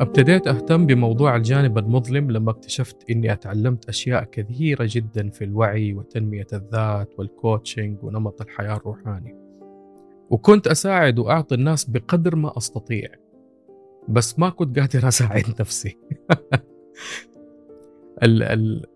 ابتديت أهتم بموضوع الجانب المظلم لما اكتشفت إني أتعلمت أشياء كثيرة جدا في الوعي وتنمية الذات والكوتشنج ونمط الحياة الروحاني. وكنت أساعد وأعطي الناس بقدر ما أستطيع بس ما كنت قادر أساعد نفسي.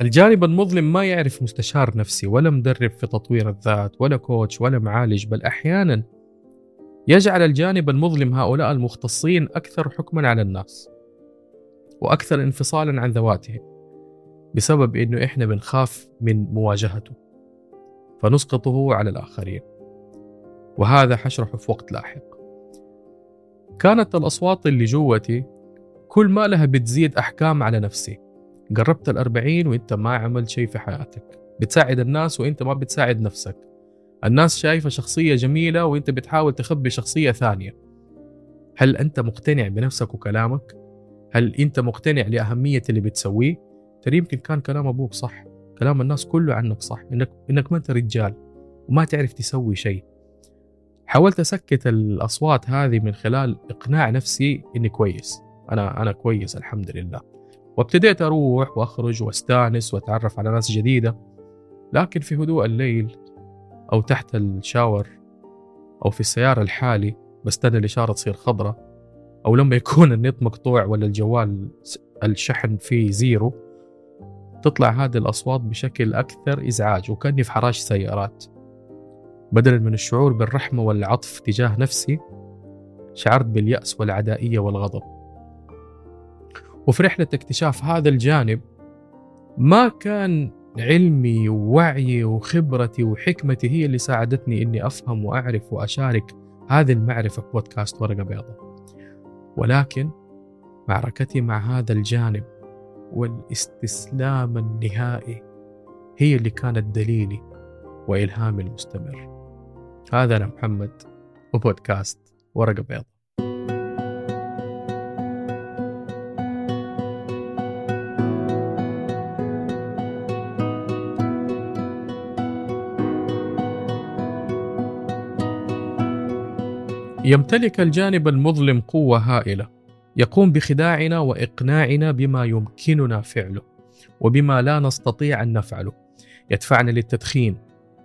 الجانب المظلم ما يعرف مستشار نفسي ولا مدرب في تطوير الذات ولا كوتش ولا معالج بل أحيانا يجعل الجانب المظلم هؤلاء المختصين أكثر حكما على الناس وأكثر انفصالا عن ذواتهم بسبب أنه إحنا بنخاف من مواجهته فنسقطه على الآخرين. وهذا حشرحه في وقت لاحق. كانت الأصوات اللي جوتي كل ما لها بتزيد أحكام على نفسي. قربت الأربعين وإنت ما عملت شيء في حياتك. بتساعد الناس وإنت ما بتساعد نفسك. الناس شايفة شخصية جميلة وإنت بتحاول تخبي شخصية ثانية. هل أنت مقتنع بنفسك وكلامك؟ هل أنت مقتنع لأهمية اللي بتسويه؟ ترى يمكن كان كلام أبوك صح. كلام الناس كله عنك صح. إنك, إنك ما أنت رجال وما تعرف تسوي شيء. حاولت أسكت الأصوات هذه من خلال إقناع نفسي إني كويس. أنا أنا كويس الحمد لله. وابتديت أروح وأخرج وأستانس وأتعرف على ناس جديدة. لكن في هدوء الليل أو تحت الشاور أو في السيارة الحالي بستنى الإشارة تصير خضراء أو لما يكون النت مقطوع ولا الجوال الشحن فيه زيرو تطلع هذه الأصوات بشكل أكثر إزعاج وكأني في حراش سيارات. بدلا من الشعور بالرحمة والعطف تجاه نفسي شعرت باليأس والعدائية والغضب. وفي رحلة اكتشاف هذا الجانب ما كان علمي ووعي وخبرتي وحكمتي هي اللي ساعدتني إني أفهم وأعرف وأشارك هذه المعرفة في بودكاست ورقة بيضاء. ولكن معركتي مع هذا الجانب والاستسلام النهائي هي اللي كانت دليلي وإلهامي المستمر. هذا أنا محمد وبودكاست ورقة بيضاء. يمتلك الجانب المظلم قوة هائلة يقوم بخداعنا وإقناعنا بما يمكننا فعله وبما لا نستطيع أن نفعله. يدفعنا للتدخين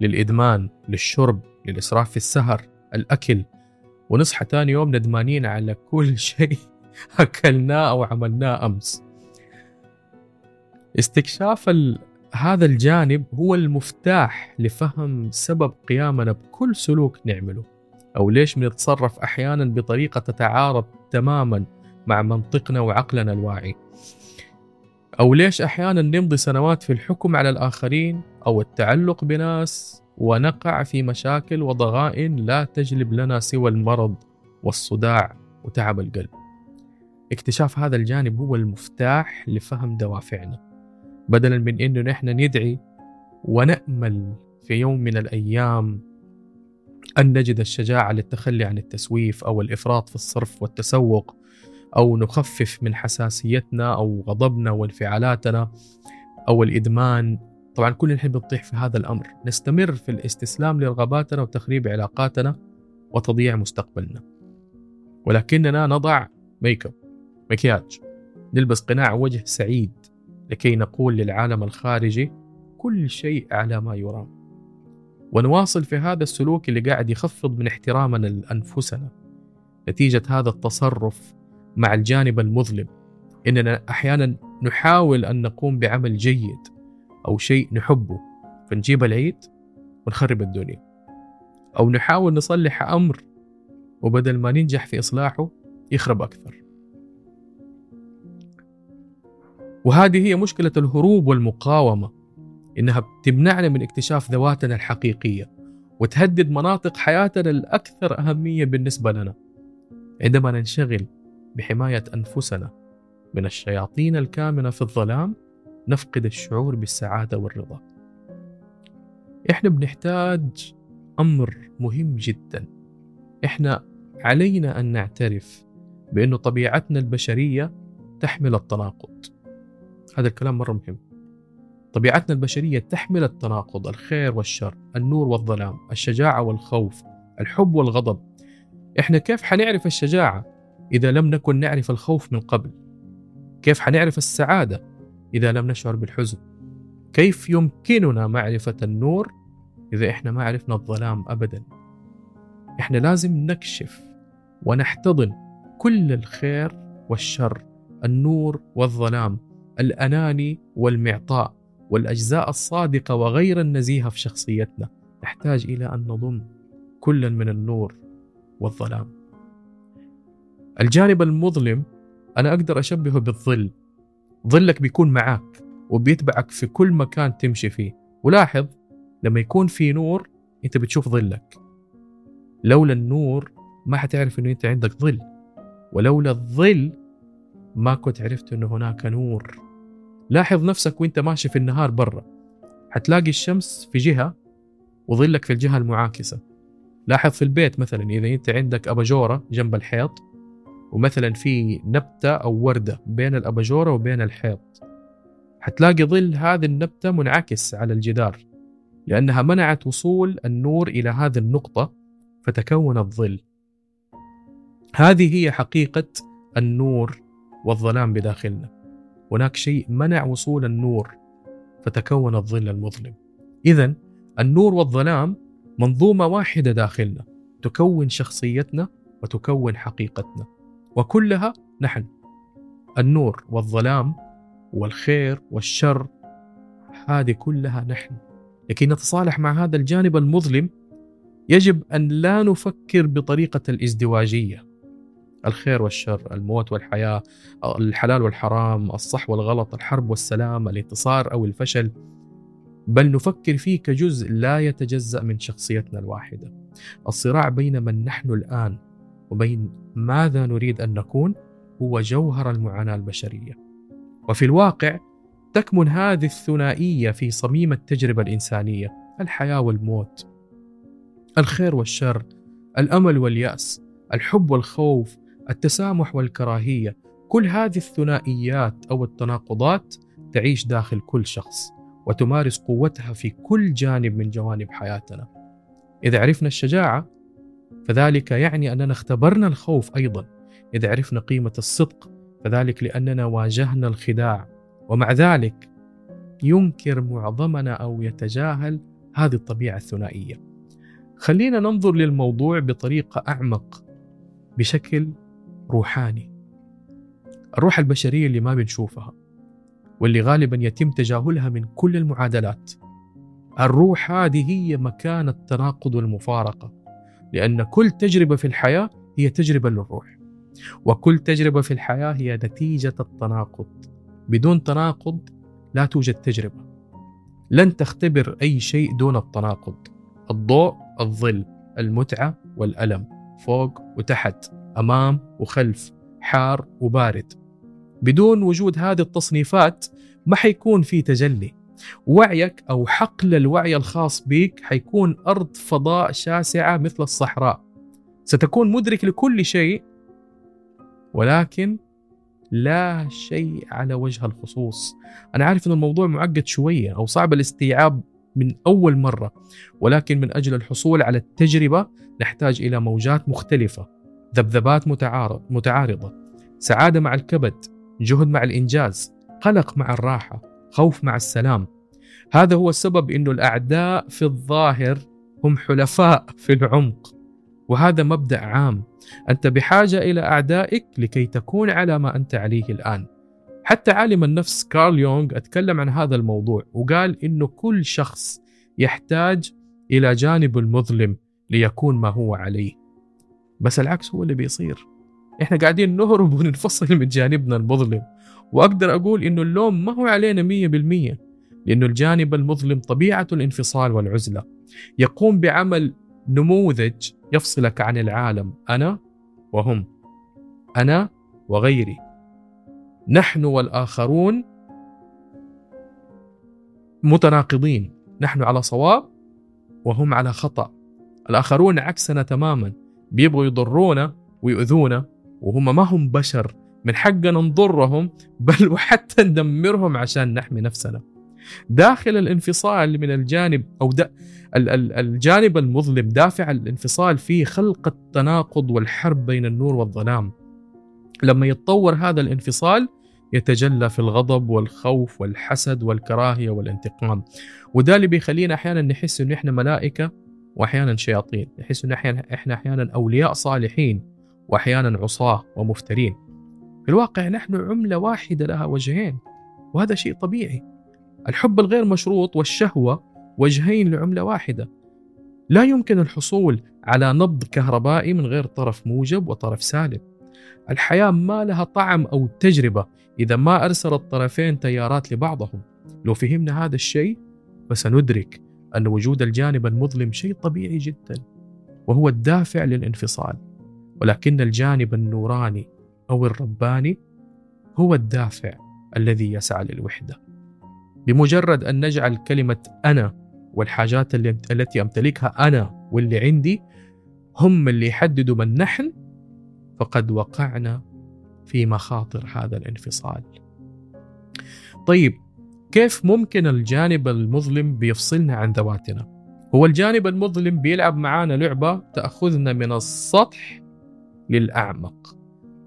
للإدمان للشرب للإسراف في السهر الأكل. ونصحى تاني يوم ندمانين على كل شيء أكلناه أو عملناه أمس. استكشاف هذا الجانب هو المفتاح لفهم سبب قيامنا بكل سلوك نعمله. أو ليش بنتصرف أحيانا بطريقة تتعارض تماما مع منطقنا وعقلنا الواعي؟ أو ليش أحيانا نمضي سنوات في الحكم على الآخرين أو التعلق بناس ونقع في مشاكل وضغائن لا تجلب لنا سوى المرض والصداع وتعب القلب؟ اكتشاف هذا الجانب هو المفتاح لفهم دوافعنا. بدلا من إنه نحن ندعي ونأمل في يوم من الأيام أن نجد الشجاعة للتخلي عن التسويف أو الإفراط في الصرف والتسوق أو نخفف من حساسيتنا أو غضبنا وانفعالاتنا أو الإدمان. طبعا كل الحين بنطيح في هذا الأمر. نستمر في الاستسلام لرغباتنا وتخريب علاقاتنا وتضييع مستقبلنا. ولكننا نضع make up مكياج نلبس قناع وجه سعيد لكي نقول للعالم الخارجي كل شيء على ما يرام. ونواصل في هذا السلوك اللي قاعد يخفض من احترامنا لأنفسنا نتيجة هذا التصرف مع الجانب المظلم. إننا أحيانا نحاول أن نقوم بعمل جيد أو شيء نحبه. فنجيب العيد ونخرب الدنيا. أو نحاول نصلح أمر وبدل ما ننجح في إصلاحه يخرب أكثر. وهذه هي مشكلة الهروب والمقاومة. إنها بتمنعنا من اكتشاف ذواتنا الحقيقية وتهدد مناطق حياتنا الأكثر أهمية بالنسبة لنا. عندما ننشغل بحماية أنفسنا من الشياطين الكامنة في الظلام نفقد الشعور بالسعادة والرضا. إحنا بنحتاج أمر مهم جدا. إحنا علينا أن نعترف بأن طبيعتنا البشرية تحمل التناقض. هذا الكلام مرة مهم. طبيعتنا البشرية تحمل التناقض الخير والشر النور والظلام الشجاعة والخوف الحب والغضب. إحنا كيف حنعرف الشجاعة إذا لم نكن نعرف الخوف من قبل؟ كيف حنعرف السعادة إذا لم نشعر بالحزن؟ كيف يمكننا معرفة النور إذا إحنا ما عرفنا الظلام أبدا؟ إحنا لازم نكشف ونحتضن كل الخير والشر النور والظلام الأناني والمعطاء. والأجزاء الصادقة وغير النزيهة في شخصيتنا نحتاج إلى أن نضم كلا من النور والظلام. الجانب المظلم أنا أقدر أشبهه بالظل. ظلك بيكون معاك وبيتبعك في كل مكان تمشي فيه. ولاحظ لما يكون في نور أنت بتشوف ظلك. لولا النور ما حتعرف أنه أنت عندك ظل. ولولا الظل ما كنت عرفت أنه هناك نور. لاحظ نفسك وانت ماشي في النهار برا. حتلاقي الشمس في جهة وظلك في الجهة المعاكسة. لاحظ في البيت مثلا إذا أنت عندك أباجورة جنب الحيط ومثلا في نبتة أو وردة بين الأباجورة وبين الحيط. حتلاقي ظل هذه النبتة منعكس على الجدار لأنها منعت وصول النور إلى هذه النقطة فتكون الظل. هذه هي حقيقة النور والظلام بداخلنا. هناك شيء منع وصول النور فتكون الظل المظلم. إذا النور والظلام منظومة واحدة داخلنا تكون شخصيتنا وتكون حقيقتنا. وكلها نحن النور والظلام والخير والشر هذه كلها نحن. لكي نتصالح مع هذا الجانب المظلم يجب أن لا نفكر بطريقة الازدواجية. الخير والشر الموت والحياة الحلال والحرام الصح والغلط الحرب والسلام الانتصار أو الفشل. بل نفكر فيه كجزء لا يتجزأ من شخصيتنا الواحدة. الصراع بين من نحن الآن وبين ماذا نريد أن نكون هو جوهر المعاناة البشرية. وفي الواقع تكمن هذه الثنائية في صميم التجربة الإنسانية الحياة والموت. الخير والشر الأمل واليأس الحب والخوف التسامح والكراهية. كل هذه الثنائيات أو التناقضات تعيش داخل كل شخص وتمارس قوتها في كل جانب من جوانب حياتنا. إذا عرفنا الشجاعة فذلك يعني أننا اختبرنا الخوف أيضا. إذا عرفنا قيمة الصدق فذلك لأننا واجهنا الخداع. ومع ذلك ينكر معظمنا أو يتجاهل هذه الطبيعة الثنائية. خلينا ننظر للموضوع بطريقة أعمق بشكل روحاني. الروح البشرية اللي ما بنشوفها واللي غالبا يتم تجاهلها من كل المعادلات. الروح هذه هي مكان التناقض والمفارقة لأن كل تجربة في الحياة هي تجربة للروح وكل تجربة في الحياة هي نتيجة التناقض. بدون تناقض لا توجد تجربة. لن تختبر أي شيء دون التناقض. الضوء الظل المتعة والألم. فوق وتحت. أمام وخلف حار وبارد. بدون وجود هذه التصنيفات ما حيكون في تجلي. وعيك أو حقل الوعي الخاص بك حيكون أرض فضاء شاسعة مثل الصحراء. ستكون مدرك لكل شيء ولكن لا شيء على وجه الخصوص. أنا عارف إن الموضوع معقد شوية أو صعب الاستيعاب من أول مرة ولكن من أجل الحصول على التجربة نحتاج إلى موجات مختلفة. ذبذبات متعارض متعارضة سعادة مع الكبد جهد مع الإنجاز قلق مع الراحة خوف مع السلام. هذا هو السبب انه الأعداء في الظاهر هم حلفاء في العمق. وهذا مبدأ عام. أنت بحاجة إلى أعدائك لكي تكون على ما أنت عليه الآن. حتى عالم النفس كارل يونغ أتكلم عن هذا الموضوع وقال إنه كل شخص يحتاج إلى جانب المظلم ليكون ما هو عليه. بس العكس هو اللي بيصير. إحنا قاعدين نهرب وننفصل من جانبنا المظلم وأقدر أقول إنه اللوم ما هو علينا 100% لأنه الجانب المظلم طبيعة الانفصال والعزلة. يقوم بعمل نموذج يفصلك عن العالم أنا وهم أنا وغيري. نحن والآخرون متناقضين نحن على صواب وهم على خطأ. الآخرون عكسنا تماما. بيبغوا يضرونا ويؤذونا وهم ما هم بشر. من حقنا نضرهم بل وحتى ندمرهم عشان نحمي نفسنا. داخل الانفصال من الجانب أو دا الجانب المظلم دافع الانفصال فيه خلق التناقض والحرب بين النور والظلام. لما يتطور هذا الانفصال يتجلى في الغضب والخوف والحسد والكراهية والانتقام. وده اللي بيخلينا أحيانا نحس إنه إحنا ملائكة واحيانا شياطين نحس انه أحيانا إحنا أحيانا أولياء صالحين واحيانا عصاة ومفترين. في الواقع نحن عملة واحدة لها وجهين وهذا شيء طبيعي. الحب الغير مشروط والشهوة وجهين لعملة واحدة. لا يمكن الحصول على نبض كهربائي من غير طرف موجب وطرف سالب. الحياة ما لها طعم أو تجربة إذا ما ارسل الطرفين تيارات لبعضهم. لو فهمنا هذا الشيء فسندرك. أن وجود الجانب المظلم شيء طبيعي جدا وهو الدافع للانفصال ولكن الجانب النوراني أو الرباني هو الدافع الذي يسعى للوحدة بمجرد أن نجعل كلمة أنا والحاجات التي أمتلكها أنا واللي عندي هم اللي يحددوا من نحن فقد وقعنا في مخاطر هذا الانفصال. طيب كيف ممكن الجانب المظلم بيفصلنا عن ذواتنا؟ هو الجانب المظلم بيلعب معانا لعبة تأخذنا من السطح للأعمق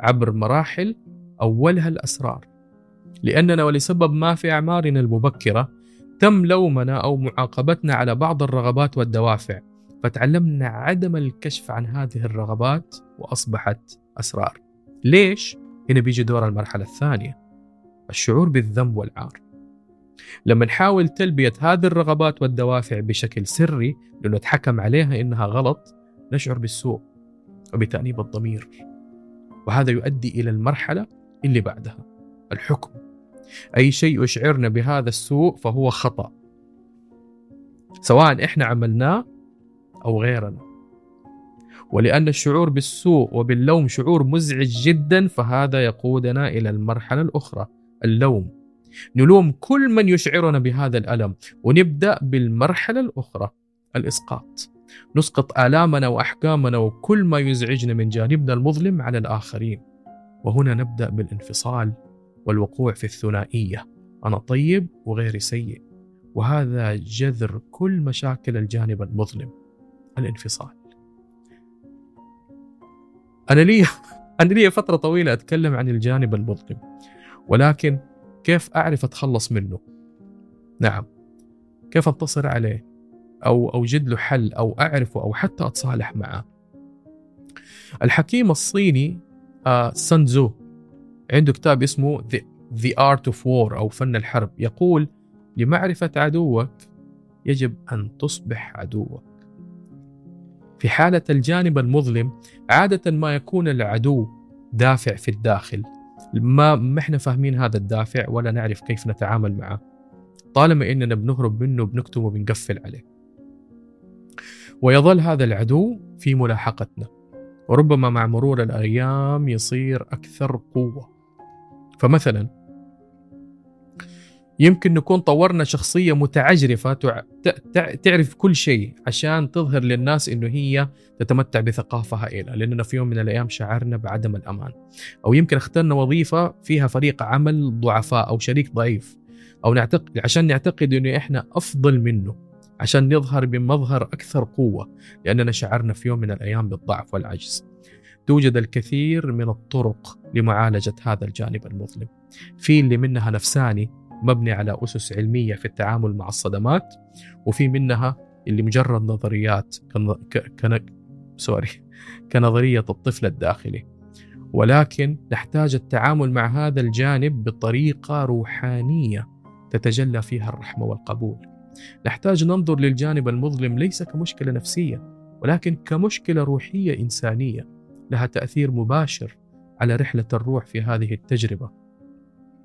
عبر مراحل أولها الأسرار لأننا ولسبب ما في أعمارنا المبكرة تم لومنا أو معاقبتنا على بعض الرغبات والدوافع فتعلمنا عدم الكشف عن هذه الرغبات وأصبحت أسرار ليش؟ هنا بيجي دور المرحلة الثانية الشعور بالذنب والعار لما نحاول تلبية هذه الرغبات والدوافع بشكل سري لأنه عليها إنها غلط نشعر بالسوء وبتأنيب الضمير. وهذا يؤدي إلى المرحلة اللي بعدها الحكم. أي شيء يشعرنا بهذا السوء فهو خطأ. سواء إحنا عملناه أو غيرنا. ولأن الشعور بالسوء وباللوم شعور مزعج جدا فهذا يقودنا إلى المرحلة الأخرى اللوم. نلوم كل من يشعرنا بهذا الألم ونبدأ بالمرحلة الأخرى الإسقاط. نسقط آلامنا وأحكامنا وكل ما يزعجنا من جانبنا المظلم على الآخرين. وهنا نبدأ بالانفصال والوقوع في الثنائية. أنا طيب وغيري سيء. وهذا جذر كل مشاكل الجانب المظلم. الانفصال. أنا لي أنا لي فترة طويلة أتكلم عن الجانب المظلم. ولكن كيف أعرف أتخلص منه؟ نعم. كيف أنتصر عليه؟ أو أوجد له حل أو أعرفه أو حتى أتصالح معه. الحكيم الصيني آه سانزو عنده كتاب اسمه The, The Art of War أو فن الحرب يقول لمعرفة عدوك يجب أن تصبح عدوك. في حالة الجانب المظلم عادة ما يكون العدو دافع في الداخل. ما ما إحنا فاهمين هذا الدافع ولا نعرف كيف نتعامل معه. طالما إننا بنهرب منه بنكتم وبنقفل عليه. ويظل هذا العدو في ملاحقتنا. وربما مع مرور الأيام يصير أكثر قوة. فمثلا يمكن نكون طورنا شخصية متعجرفة تعرف كل شيء عشان تظهر للناس إنه هي تتمتع بثقافة هائلة لأننا في يوم من الأيام شعرنا بعدم الأمان. أو يمكن اخترنا وظيفة فيها فريق عمل ضعفاء أو شريك ضعيف. أو نعتقد عشان نعتقد إنه إحنا أفضل منه عشان نظهر بمظهر أكثر قوة لأننا شعرنا في يوم من الأيام بالضعف والعجز. توجد الكثير من الطرق لمعالجة هذا الجانب المظلم. في اللي منها نفساني مبني على أسس علمية في التعامل مع الصدمات وفي منها اللي مجرد نظريات كن... سوري كنظرية الطفل الداخلي. ولكن نحتاج التعامل مع هذا الجانب بطريقة روحانية تتجلى فيها الرحمة والقبول. نحتاج ننظر للجانب المظلم ليس كمشكلة نفسية ولكن كمشكلة روحية إنسانية لها تأثير مباشر على رحلة الروح في هذه التجربة.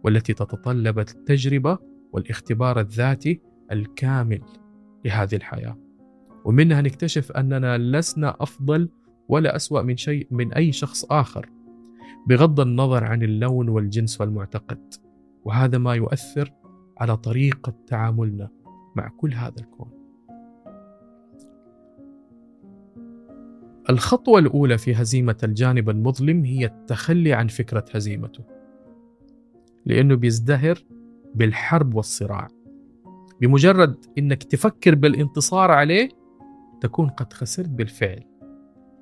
والتي تتطلب التجربة والاختبار الذاتي الكامل لهذه الحياة. ومنها نكتشف أننا لسنا أفضل ولا أسوأ من شيء من أي شخص آخر بغض النظر عن اللون والجنس والمعتقد. وهذا ما يؤثر على طريقة تعاملنا مع كل هذا الكون. الخطوة الأولى في هزيمة الجانب المظلم هي التخلي عن فكرة هزيمته. لأنه بيزدهر بالحرب والصراع. بمجرد أنك تفكر بالانتصار عليه تكون قد خسرت بالفعل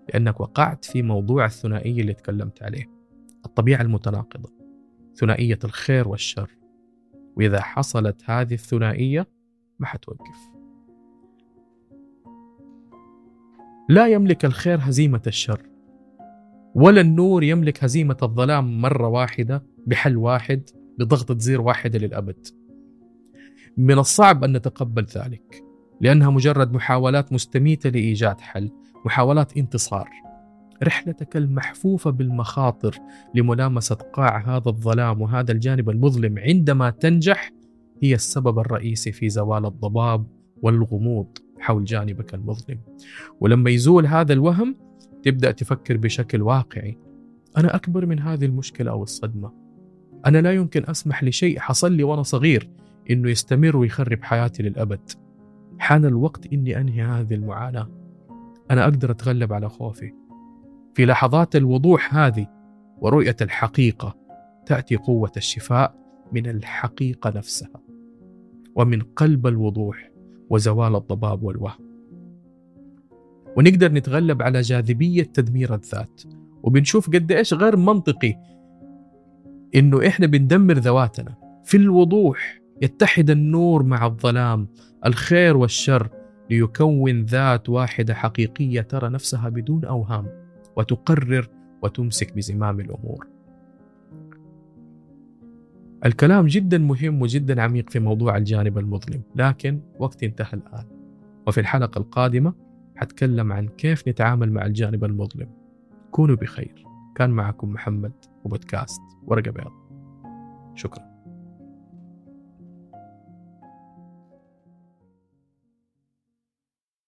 لأنك وقعت في موضوع الثنائي اللي تكلمت عليه الطبيعة المتناقضة ثنائية الخير والشر. وإذا حصلت هذه الثنائية ما حتوقف. لا يملك الخير هزيمة الشر ولا النور يملك هزيمة الظلام مرة واحدة بحل واحد بضغطة زير واحدة للأبد. من الصعب أن نتقبل ذلك لأنها مجرد محاولات مستميتة لإيجاد حل محاولات انتصار. رحلتك المحفوفة بالمخاطر لملامسة قاع هذا الظلام وهذا الجانب المظلم عندما تنجح هي السبب الرئيسي في زوال الضباب والغموض حول جانبك المظلم. ولما يزول هذا الوهم تبدأ تفكر بشكل واقعي. أنا أكبر من هذه المشكلة أو الصدمة. أنا لا يمكن أسمح لشيء حصل لي وأنا صغير إنه يستمر ويخرب حياتي للأبد. حان الوقت إني أنهي هذه المعاناة. أنا أقدر أتغلب على خوفي. في لحظات الوضوح هذه ورؤية الحقيقة تأتي قوة الشفاء من الحقيقة نفسها ومن قلب الوضوح وزوال الضباب والوهم. ونقدر نتغلب على جاذبية تدمير الذات. وبنشوف قد إيش غير منطقي إنه إحنا بندمر ذواتنا. في الوضوح يتحد النور مع الظلام الخير والشر ليكون ذات واحدة حقيقية ترى نفسها بدون أوهام وتقرر وتمسك بزمام الأمور. الكلام جدا مهم وجدا عميق في موضوع الجانب المظلم لكن وقت انتهى الآن. وفي الحلقة القادمة حتكلم عن كيف نتعامل مع الجانب المظلم. كونوا بخير. كان معكم محمد. وبودكاست ورقة بيض. شكرا.